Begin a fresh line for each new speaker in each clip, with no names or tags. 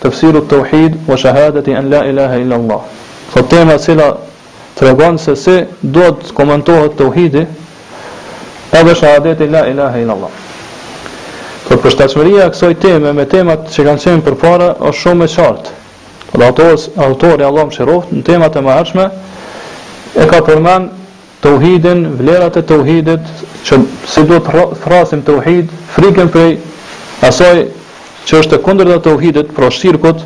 Tefsiru Tauhid wa Shahadati an la ilaha illa Allah. Thotë tema e cila tregon se si duhet të komentohet Tauhidi edhe Shahadeti la ilaha illa Allah. Thotë përshtatshmëria e kësaj teme me temat që kanë qenë përpara është shumë e qartë. Dhe autori Allahu e mëshiroftë në temat e mëhershme e ka përmend Tauhidin, vlerat e tauhidit, që si duhet të thrasim n'tauhid, frikën prej asaj që është e kundërta e tauhidit, pra shirkut,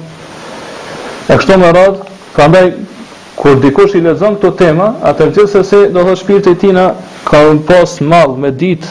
e kështu me radhë, prandaj kur dikush i lexon këto tema, atëherë gjithsesi do të thotë shpirti i tina ka pas mall me ditë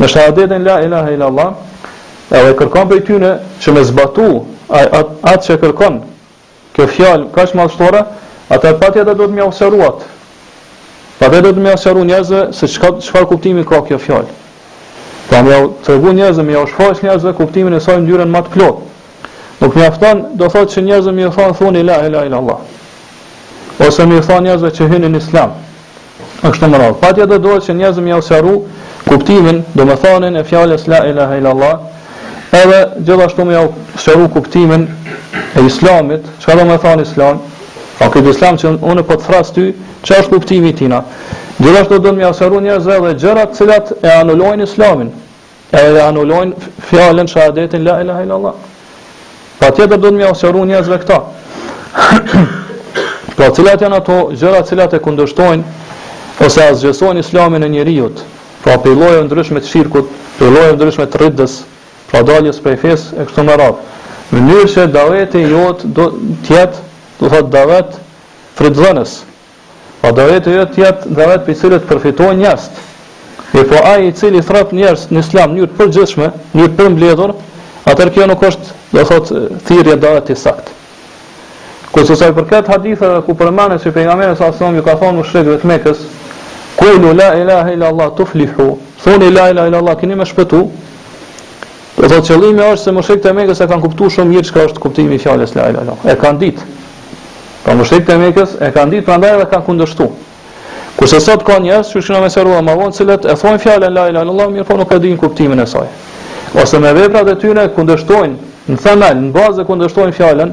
Në shahadetin la ilaha ila Allah, edhe kërkon prej tyne që me zbatu atë që kërkon, kjo fjalë kaq madhështore, atëherë patjetër duhet me jau sqaru. Patjetër duhet me jau sqaru njerëzve se çka, çfarë kuptimi ka kjo fjalë. Pra po me jau tregu njerëzve, me jau shfaq njerëzve kuptimin e saj në mënyrën ma të plotë. Nuk mjafton, do thotë që njerëzve me jau thanë, thoni la ilaha ila Allah. Ose me jau thanë njerëzve që hyni në islam. E kështu me radhë. Patjetër duhet që njerëzve me jau sqaru kuptimin, domethënien e fjalës la ilaha illa Allah, edhe gjithashtu me jau sqaru kuptimin e Islamit, çka do me thanë Islam? Po ky Islam që unë po të thras ty, çfarë është kuptimi i tina? Gjithashtu duhet me jau sqaru njerëzve edhe gjërat të cilat e anulojnë Islamin. Edhe anulojnë fjalën shahadetin la ilaha illallah. Patjetër duhet me jau sqaru njerëzve këta. pra cilat janë ato gjëra të cilat e kundërshtojnë ose asgjësojnë islamin e njeriut. Pra prej llojeve të ndryshme të shirkut, prej llojeve të ndryshme të riddes, pra daljes prej fesë e kështu me radhë. Mënyrë që daveti jot të jetë, do thotë davet frytdhënës, Po daveti jot të jetë davet prej të cilit përfitojnë njerëzit. Mirëpo ai i cili thrret njerëzit në Islam në mënyrë të përgjithshme, në mënyrë të përmbledhur, atëherë kjo nuk është, do thotë, thirrje davet i saktë. Kurse sa i përket haditheve ku përmendet se pejgamberi sa selam ju ka thonë mushrikëve të Mekës, "Kulu la ilaha illa Allah tuflihu", thoni la ilaha illa Allah keni me shpëtu. Do thotë qëllimi është se mushrikët e Mekës e kanë kuptu shumë mirë çka është kuptimi i fjalës la ilaha illallah. E kanë ditë. Po mushrikët e Mekës e kanë ditë prandaj edhe kanë kundërshtu. Kurse sot ka njerëz siç kena me sqaru ma vonë, të cilët e thonë fjalën la ilaha illallah, mirëpo nuk e dinë kuptimin e saj. Ose me veprat e tyre kundërshtojnë në themel, në bazë kundërshtojnë fjalën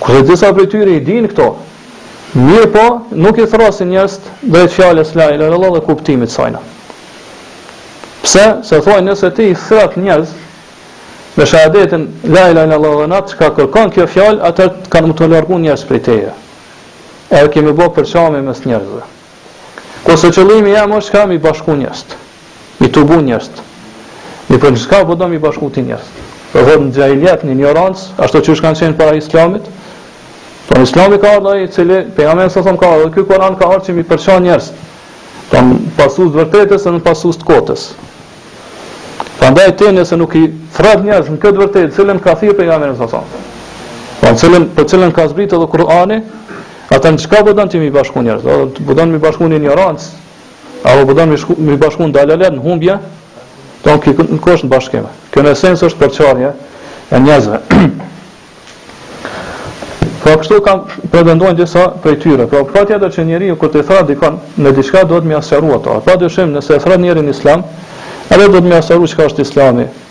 Kurse disa prej tyre i dinë këto, mirëpo nuk i thrasin njerëzit drejt fjalës la ilahe illallah dhe kuptimit të saj. Pse? Se thonë nëse ti i thrat njerëz në shahadetin la ilahe illallah dhe n'atë çka kërkon kjo fjalë, atëherë kanë me t'u largu njerëz prej teje. Edhe ke me bë përçamje mes njerëzve. Kurse qëllimi jem është ka mi bashku njerzt, mi tubu njerzt, mirëpo në çka po do mi bashku ti njerzt. Dhe dhe në xhahilijet, në injorancë, ashtu qysh kanë qenë para islamit, Po në islami ka ardhë i cili, pejgamberi alejhi selam ka ardhë, dhe ky Kuran ka ardhë që mi përça njerzt, po në pasues të vërtetës dhe në pasues të kotës. Prandaj ti nëse nuk i thërret njerzt në këtë vërtetë, cilën ka thirrë pejgamberi alejhi selam. Po në cilën, për cilën ka zbritë edhe Kurani, Ata në çka po don ti mi bashku njerzt? A po don mi bashku në injorancë? A po don mi bashku në dalalet, në humbje? Të në ky nuk është bashkim. Kjo në esencë është përçarje e njerzve. Po kështu ka pretendojnë disa prej tyre. Po patjetër që njeriu kur e thrret dikon, në diçka duhet me ia sqaru ato. Për shembull nëse e thrret njeri në islam, edhe duhet me ia sqaru çka është islami.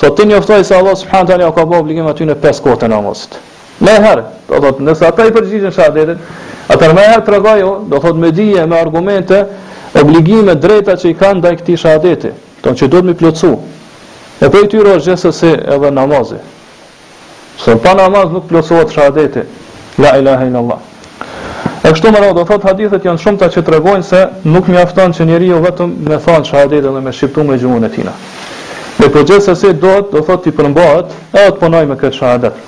Thotë ti njoftoji se Allahu subhanahu teala u ka bërë obligim atyne pesë kohët e namazit. Më herë, do thotë, nëse ata i përgjigjen shahadetit, atëherë më herë tregoju, do thotë me dije, me argumente, obligime drejta që i kanë ndaj këtij shahadeti, to që duhet mi plotësu. E prej tyre është gjithsesi edhe namazi. Se pa namaz nuk plotësohet shahadeti. La ilaha illallah. E kështu me radhë, do thot hadithet janë shumta që tregojnë se nuk mjafton që njeriu vetëm me thënë shahadetin dhe me shqiptu me gjuhën e tina. Mirëpo gjithsesi duhet, do thot t'i përmbahet, edhe të punojë me këtë shahadet.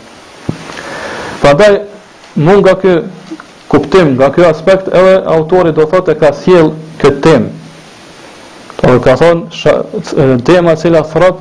Prandaj, mu nga ky kuptim, nga ky aspekt, edhe autori do thot e ka sjell këtë temë. Dhe po, ka thonë, tema cila thrret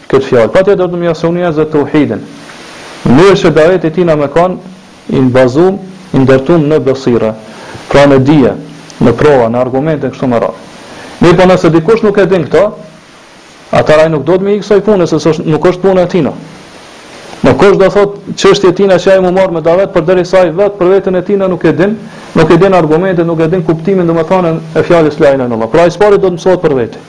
Këtë fjalë. Patjetër duhet me ua sqaru njerëzve tauhidin. Mënyrë që daveti i tina me kon i bazuar, i ndërtuar në basira, pra në dije, në prova, në argumente e kështu me radhë. Mirëpo nëse dikush nuk e din këtë, atëherë ai nuk duhet me i hy kësaj pune se s'është nuk është puna e tina. Nuk osht do thot çështje tina që ai mu marr me davet përderisa ai vet për veten e tina nuk e din, nuk e din argumentet, nuk e din kuptimin domethënë e fjalës la ilaha illallah. Pra ai s'pari duhet të mësohet për vete.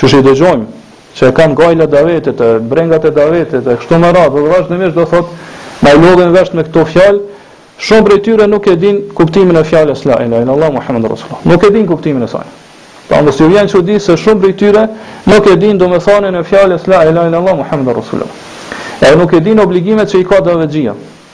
Qysh i dëgjojmë që e kanë gajlet e davetit, e brengat e davetit, e kështu me radhë, dhe vazhdimisht do thotë, na i lodhin vesht me këto fjalë, shumë prej tyre nuk e din kuptimin e fjalës la ilaha illallah muhammedur rasulullah. Nuk e din kuptimin e saj. Pra mos ju vjen çudi se shumë prej tyre nuk e din domethënien e fjalës la ilaha illallah muhammedur rasulullah. Edhe nuk e din obligimet që i ka davetxhia.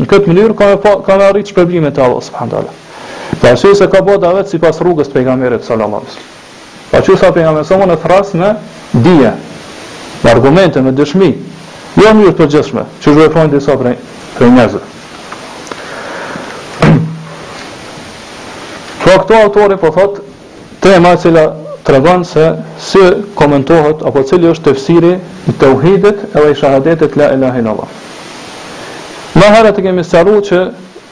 Në këtë mënyrë ka me pa, ka me arrit shpërblimet e Allahut subhanahu teala. Për arsye se ka bërë davet sipas rrugës të pejgamberit sallallahu alaihi wasallam. Për arsye se pejgamberi alejhi selam thrras me dije, me argumente, me dëshmi, jo në mënyrë të përgjithshme, qysh veprojnë disa prej prej njerëzve. Pra këtu autori po thotë Tema e cila tregon se si komentohet apo cili është tefsiri i tauhidit edhe i shehadetit la ilahe illallah. Më herët e kemi sqaruar që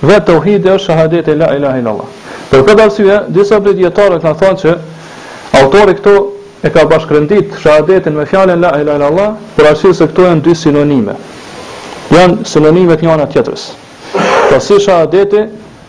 vetë tauhidi është shehadeti la ilahe illallah. Për këtë arsye, disa prej dijetarëve kanë thënë që autori këtu e ka bashkërendit shehadetin me fjalën la ilahe illallah, për arsye se këto janë dy sinonime. Janë sinonime të njëra tjetrës. Po si shehadeti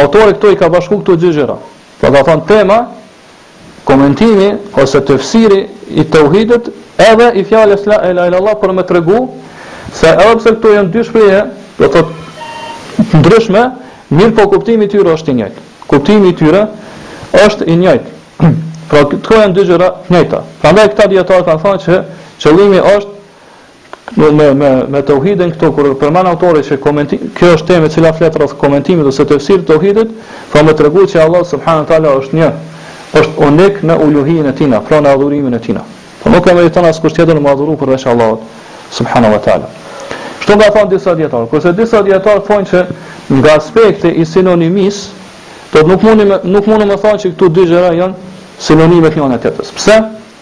Autori këtu i ka bashku këto dy gjëra. Po ka thonë tema, komentimi ose tefsiri i tauhidit edhe i fjalës la ilaha illallah për me tregu se edhe pse këto janë dy shprehje, do të thotë të ndryshme, mirëpo kuptimi i tyre është i njëjtë. Kuptimi i tyre është i njëjtë. Pra këto janë dy gjëra të njëjta. Prandaj këta dijetarë kanë thënë që qëllimi është me me me me tauhidin këtu kur përmend autori që komentim kjo është temë e cila flet rreth komentimit ose tefsir të tauhidit pra me tregu që Allah subhanahu wa taala është një është unik në uluhijen e tina pra në adhurimin e tina po nuk e meriton askush tjetër me u adhuru përveç Allahut subhanahu wa taala kështu kanë thënë disa dijetarë kurse disa dijetarë thonë që nga aspekti i sinonimisë do thotë nuk mundi me nuk mundi me thonë që këto dy gjëra janë sinonime të njëra tjetrës pse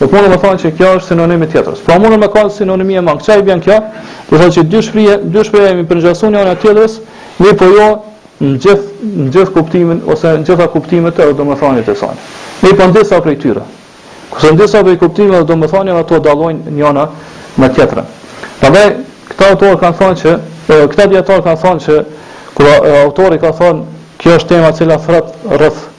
Nuk mundemi me thonë që kjo është sinonim i tjetrës. Pra mundemi me thonë sinonimi e mangët. Çka i bjen kjo? Do thotë që dy shprehje, dy shprehje me i përngjasu njëna tjetrës, mirëpo jo në gjithë, në gjithë kuptimin, ose në të gjitha kuptimet edhe domethëniet e sajna. Mirëpo në disa prej tyre. Kurse në disa prej kuptimeve dhe domethënieve ato dallojnë njëna me tjetrën. Prandaj, këta autorë kanë thonë që, këta dijetarë kanë thonë që, kur autori ka thonë, kjo është tema e cila flet rreth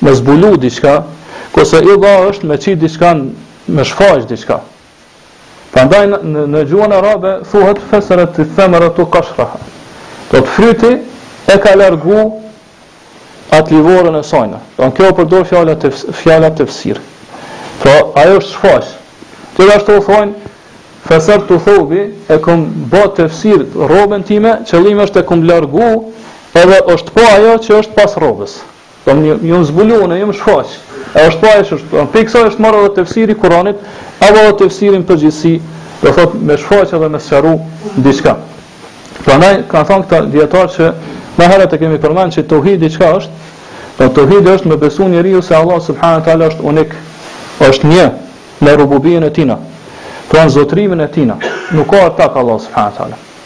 me zbulu diçka, kurse idah është me qit diçka me shfaq diçka. Prandaj në, në, në gjuhën arabe thuhet fesrat eth-themretu kishraha. Do thotë fryti e ka largu atë lëvoren e sajna. Domethënë kjo përdoret fjala te, fjala tefsir. Pra, ajo është shfaq. Gjithashtu thonë, fesertu theubi e kom ba tefsir rrobën time, qëllimi është e kom largu edhe është pa ajo që është pas rrobës. Domethënë jam zbulu, unë jam shfaq. E është pa e është, po prej kësaj është marrë edhe tefsiri i Kur'anit, apo edhe tefsiri në përgjithësi, do thotë me shfaq edhe me sqaru diçka. Prandaj kanë thënë këta dijetarë që më herët e kemi përmend se tauhidi çka është? Po tauhidi është me besu njeriu se Allah subhanahu wa taala është unik, është një në rububijen e tina, pra në zotrimin e tina, nuk ka ortak Allah subhanahu wa taala.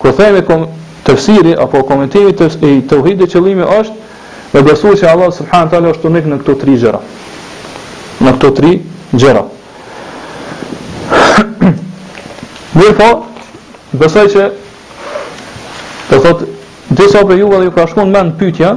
Kur themi kom tefsiri apo komentimi i tauhidit qëllimi është me besu që Allah subhanahu teala është unik në këto tri gjëra. Në këto tri gjëra. Mirëpo, besoj që do thotë disa prej juve ju ka shku në mend pyetja,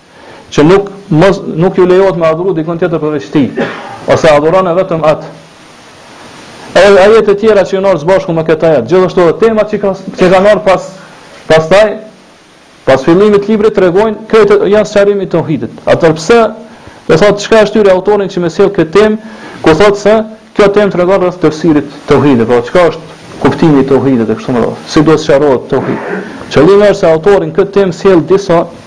që nuk mos nuk ju lejohet me adhuru dikon tjetër përveç tij, ose adhuron vetëm atë. Edhe ajetet tjera që janë bashkë me këtë ajet, gjithashtu edhe temat që ka që kanë ardhur pas pastaj pas fillimit të librit tregojnë këto janë sqarim i tauhidit. Atë pse do thotë çka e shtyn autorin që me sjell këtë temë, ku thotë se kjo temë tregon rreth tefsirit të tauhidit, pra çka është kuptimi i tauhidit e kështu me radhë. Si do të sqarohet tauhidi? Qëllimi është se autori në këtë temë sjell disa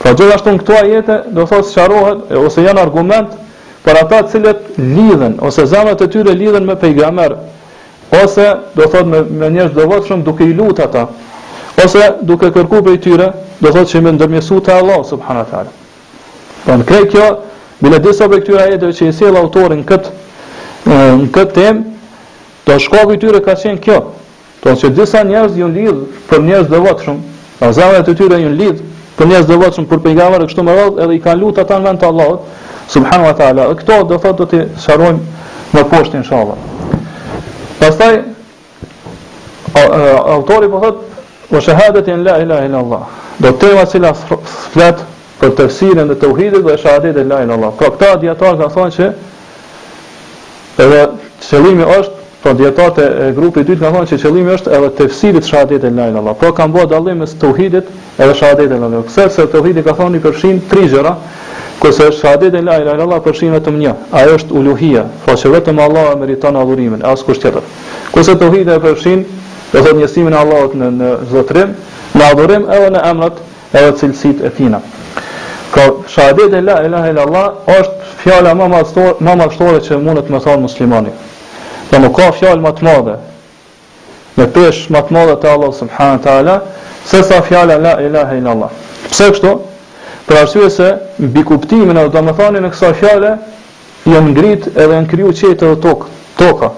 Pra gjithashtu në këto ajete do thotë sqarohet ose janë argument për ata të cilët lidhen ose zemrat e tyre lidhen me pejgamber ose do thotë me, me njerëz të devotshëm duke i lutur ata ose duke kërkuar prej tyre do thotë që me ndërmjetësu te Allah subhanahu wa taala. Pra në krejt kjo bile disa prej këtyre ajeteve që i sjell autori në kët në këtë temë do shkaku i tyre ka qenë kjo Thotë që disa njerëz u lidh për njerëz të devotshëm, pra zemrat e tyre u lidh për njerëz të devotshëm për pejgamber e kështu me radhë edhe i kanë lut ata në vend të Allahut subhanahu wa taala. Dhe këto do thotë do të sqarojmë më poshtë inshallah. Pastaj autori po thotë wa shahadati an la ilaha illa allah. Do tema e cila flet për tefsirin e tauhidit dhe shahadetit la ilaha illa allah. Pra këta dijetarë kanë thënë se Edhe qëllimi është, pra dijetarët e grupit të dytë kanë thënë që qëllimi është edhe tefsiri i shahadetit la ilahe illallah. Pra kanë bërë dallim mes tauhidit edhe shahadetit la ilahe illallah. Pse? Sepse tauhidi kanë thënë i përfshin tri gjëra, kurse shahadeti la ilahe illallah përfshin vetëm një. Ajo është uluhia, pra që vetëm Allahu e meriton adhurimin, e askush tjetër. Kurse tauhidi e përfshin, do thotë njësimin e Allahut në në zotërim, në adhurim edhe në emrat edhe cilësitë e tina. Pra, shahadeti la ilaha illa Allah është fjala më madhështore, më madhështore që mundet me thonë muslimani. Pra nuk ka fjalë më të madhe, me peshë më të madhe te Allah subhanahu teala, se sa fjala la ilaha illa Allah. Pse kështu? Për arsye se mbi kuptimin e domethënien e kësaj fjale janë ngrit edhe janë kriju qiejt edhe tokë, toka.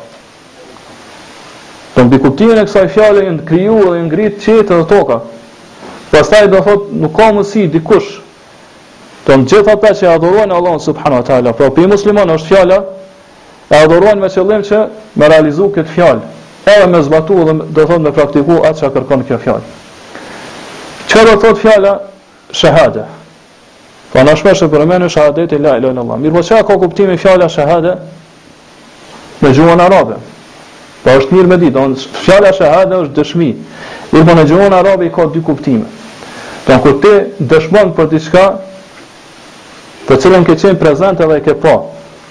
Po mbi kuptimin e kësaj fjale janë kriju dhe janë ngrit qiejt dhe toka. Pastaj do thot nuk ka mundësi dikush të gjithë ata që adhurojnë Allah subhanu wa ta'ala. Pra për muslimanët është fjala e adhurojnë me qëllim që me realizu këtë fjalë. Edhe me zbatu dhe do thot me praktiku atë që kërkon kjo fjalë. Çka do thot fjala Shahade. Po na shpesh e përmendim shahadeti la ilaha illallah. Mirë, po çka ka kuptim fjala shahade në gjuhën arabe? Po është mirë me ditë, don fjala shahade është dëshmi. Mirë, po në gjuhën arabe ka dy kuptime. Don kur ti dëshmon për diçka të cilën ke qenë prezent edhe ke pa.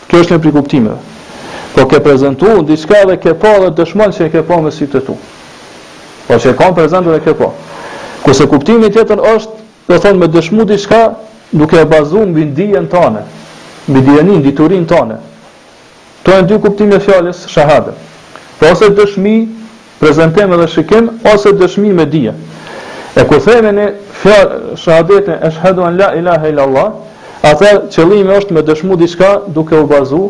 Kjo është një prej kuptimeve. Po ke prezantuar në diçka edhe ke pa dhe dëshmon se e ke pa me sytë e tu. Po që e ka në prezent edhe ke pa. Kurse kuptimi tjetër është, domethanë me dëshmu diçka duke e bazuar mbi dijen tane, mbi dijeninë, diturinë tane. Këto janë dy kuptime të fjalës shahada. Po ose dëshmi, prezantim edhe shikim, ose dëshmi me dije. E kur themi ne fjalën shahadetin eshhadu an la ilaha illa allah, ata qëllimi është me dëshmu diçka duke u bazu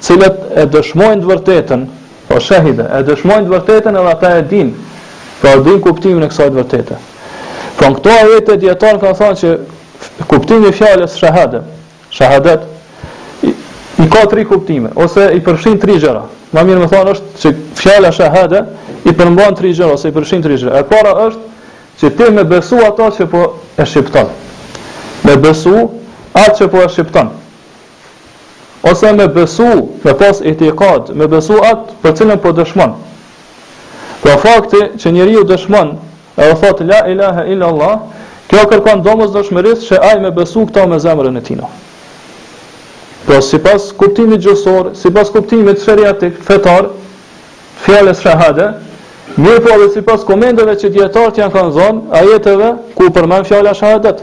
të cilët e dëshmojnë të vërtetën, po shahide, e dëshmojnë të vërtetën edhe ata e dinë, pra e dinë kuptimin e kësaj të vërtete. Pra në këto ajete dijetarët kanë thonë që kuptimi i fjalës shahade, shahadet, i, i ka tri kuptime, ose i përfshin tri gjëra. Ma mirë me thonë është që fjala shahade i përmban tri gjëra, ose i përfshin tri gjëra. E para është që ti me besu atë që po e shqipton. Me besu atë që po e shqipton. ose me besu, me pas itikad, me besu atë për cilën po dëshmon. Pra fakti që njeriu dëshmon edhe thot la ilaha illa Allah, kjo kërkon domosdoshmërisht që ai me besu këto me zemrën e tij. Pra sipas kuptimit gjuhësor, sipas kuptimit sheriatik, fetar, të fjalës shahade, mirëpo edhe sipas komenteve që dijetarët jau kanë dhënë ajeteve ku përmendet fjala shahadet.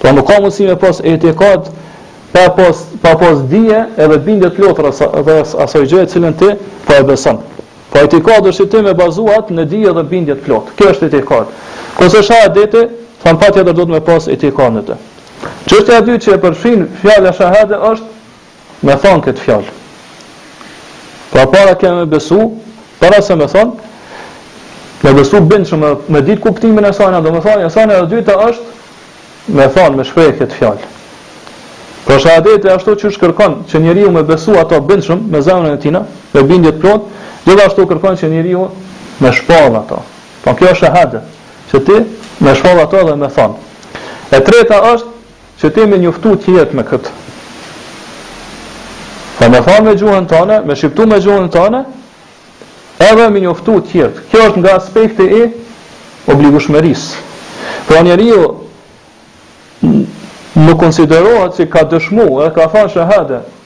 Pra nuk ka mundësi me pas itikad pa pas pa pas dije edhe bindje të plotë rreth rreth asaj gjëje të cilën ti po e beson. Po itikadi është që ti me u bazu në dije dhe bindje të plotë. Kjo është itikad. Kurse shahadeti, thamë patjetër duhet me pas itikad në të. Çështja e dytë që e përfshin fjala shahade është me thonë këtë fjalë. Pra e para kemi me besu, para se me thonë, me besu bindshëm e, me ditë kuptimin e sajna, domethënien e sajna dhe dyta është, me thonë, me shpreh këtë fjalë. Pra shahadeti ashtu siç kërkon që njeriu me besu atë bindshëm me zemrën e tina, me bindje të plotë, gjithashtu kërkon që njeriu me shpallë atë. Pra kjo është shahade, që ti me shpallë atë dhe me thonë. E treta është, Që ti me njoftu të tjerët me këtë. Po me thonë me gjuhën tane, me shqiptu me gjuhën tane, edhe me njoftu të tjerët. Kjo është nga aspekti i obligushmërisë. Pra njeriu nuk konsiderohet që ka dëshmu edhe ka thonë shahade,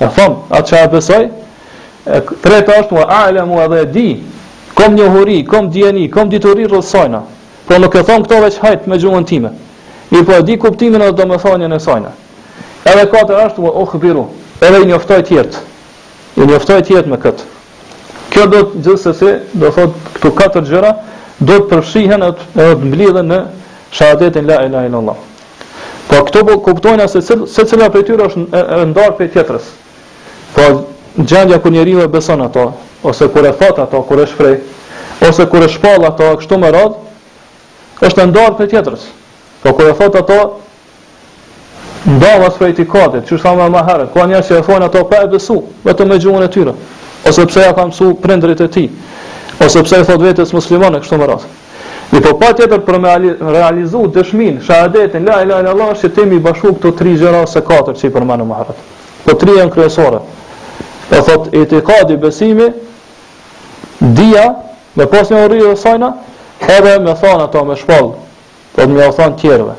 E thom atë që e besoj, e treta është wa a'lamu edhe e di, kom njohuri, kom dijeni, kom dituri rreth sajna. Po nuk e thom këto veç hajt me gjuhën time. Mirëpo e di kuptimin edhe domethënien e sajna. Edhe e katërta është wa ukhbiru, edhe i njoftoj të tjerët. I njoftoj të tjerët me këtë. Kjo duhet gjithsesi, do thot këto katër gjëra duhet të përfshihen edhe të mblidhen në shahadetin la ilaha illallah. Po këtu po kuptojmë se secila prej tyre është e ndarë prej tjetrës. Po gjendja kur njeriu e beson ato, ose kur e thot ato, kur e shpreh, ose kur e shpall ato kështu me radh, është e ndarë prej tjetrës. Po kur e thot ato, ndaras prej itikadit, që thamë më herët, ka njerëz që e thonë ato pa e besu, vetëm me gjuhën e tyre, ose pse ja kanë mësu prindërit e tij, ose pse i thot vetes musliman e kështu me radhë. Mirpo patjetër për me realizu dëshmin, shahadetin, la ilaha illallah është që ti me i bashku këto tri gjëra ose katër që i përmendëm më herët. Po tri janë kryesore. Do thot itikadi, besimi, dija, me pas njohuri rreth sajna, edhe me than ato me shpall, po me ua than tjerëve.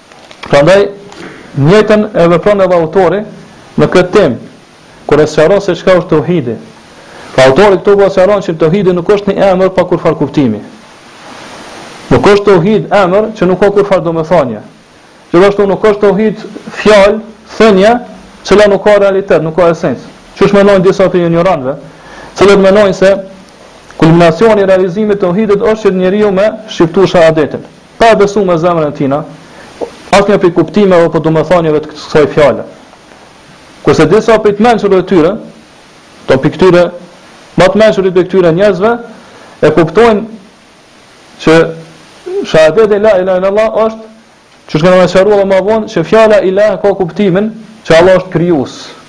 Prandaj, njëjtën e vepron edhe autori në këtë temë, kur e sqaron se çka është tauhidi. Pra autori këtu po sqaron që tauhidi nuk është një emër pa kurrfarë kuptimi. Nuk është tauhid emër që nuk ka kurrfarë domethënie. Gjithashtu nuk është tauhid fjalë, thënie, që nuk ka realitet, nuk ka esencë. Qysh mendojnë disa prej injorantëve, cilët mendojnë se kulminacioni i realizimit të tauhidit është që njeriu me shqiptuar shahadetin. pa e besuar me zemrën e tina, asnjë prej kuptimeve apo domethënieve të kësaj fjale. Kurse disa prej të mençurve të tyre, do prej këtyre më të mençurit prej këtyre njerëzve, e kuptojnë që shahadeti la ilaha illallah është qysh kena me sqaru edhe ma vonë që fjala ilah ka kuptimin që Allah është krijues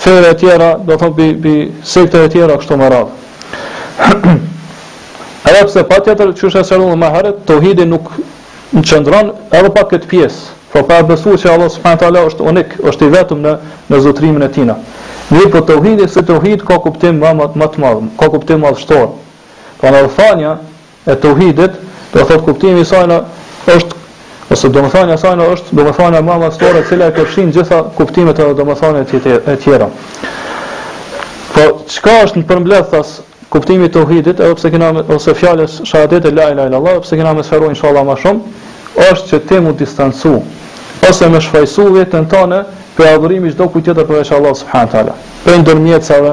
feve e tjera, do të thonë mbi mbi sekte e tjera kështu me radhë. Edhe pse patjetër qysh e sqarum më herët, tauhidi nuk mun qëndron edhe pa këtë pjesë. Po pa besuar se Allah subhanahu wa taala është unik, është i vetëm në në zotrimin e tij. Mirëpo tauhidi si tauhid ka kuptim më më të madh, ka kuptim madhështor. Po në thënia e tauhidit, do të thotë kuptimi i sajna është ose domethënia e sajna është domethënia më madhështore e cila e përfshin gjitha kuptimet edhe domethëniet e tjera. Po çka është në përmbledhtas kuptimi i tauhidit, edhe pse kena ose fjalës shahadetit la ilaha illallah, edhe pse kena me sqaru inshallah më shumë, është që ti mu distancu ose me shfajsu veten tonde prej adhurimit çdo kujt tjetër përveç Allah subhanahu wa taala. Prej ndërmjetësve,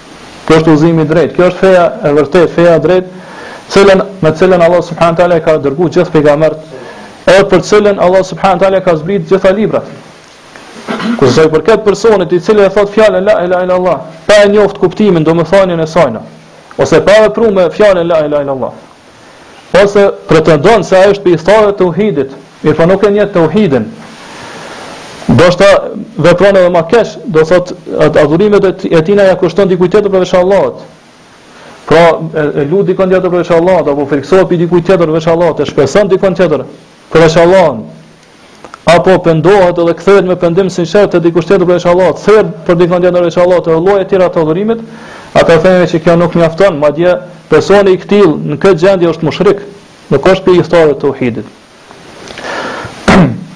Kjo është udhëzimi i drejtë, kjo është feja e vërtetë, feja e drejtë, cilën me cilën Allah subhanahu teala ka dërguar gjithë pejgambert, edhe për cilën Allah subhanahu teala ka zbritur gjitha librat. Kurse i përket personit i cili e thot fjalën la ilaha illa Allah, pa e njoftë kuptimin, domethënien e saj, ose pa vepruar me fjalën la ilaha illa Allah. ose pretendon se ai është prej ithtarëve të teuhidit, mirëpo nuk e njeh teuhidin, ndoshta vepron edhe ma keq, do thot, ato adhurimet e tina ja kushton dikujt tjetër përveç Allahut, pra e, e lut dikon tjetër përveç Allahut, apo friksohet prej dikujt tjetër përveç Allahut, e shpreson dikon tjetër përveç Allahut, apo pendohet dhe kthehet me pendim të sinqertë te dikush tjetër përveç Allahut, ther për dikënd tjetër përveç Allahut, e lloje të tjera të adhurimit, atëherë themi që kjo nuk mjafton, madje personi i këtill në këtë gjendje është mushrik, nuk është prej ithtarëve të teuhidit.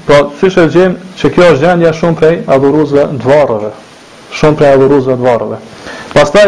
po, siç e gjejmë që kjo është gjendja shumë prej adhuruesve të varreve, shumë prej adhuruesve të varreve. Pastaj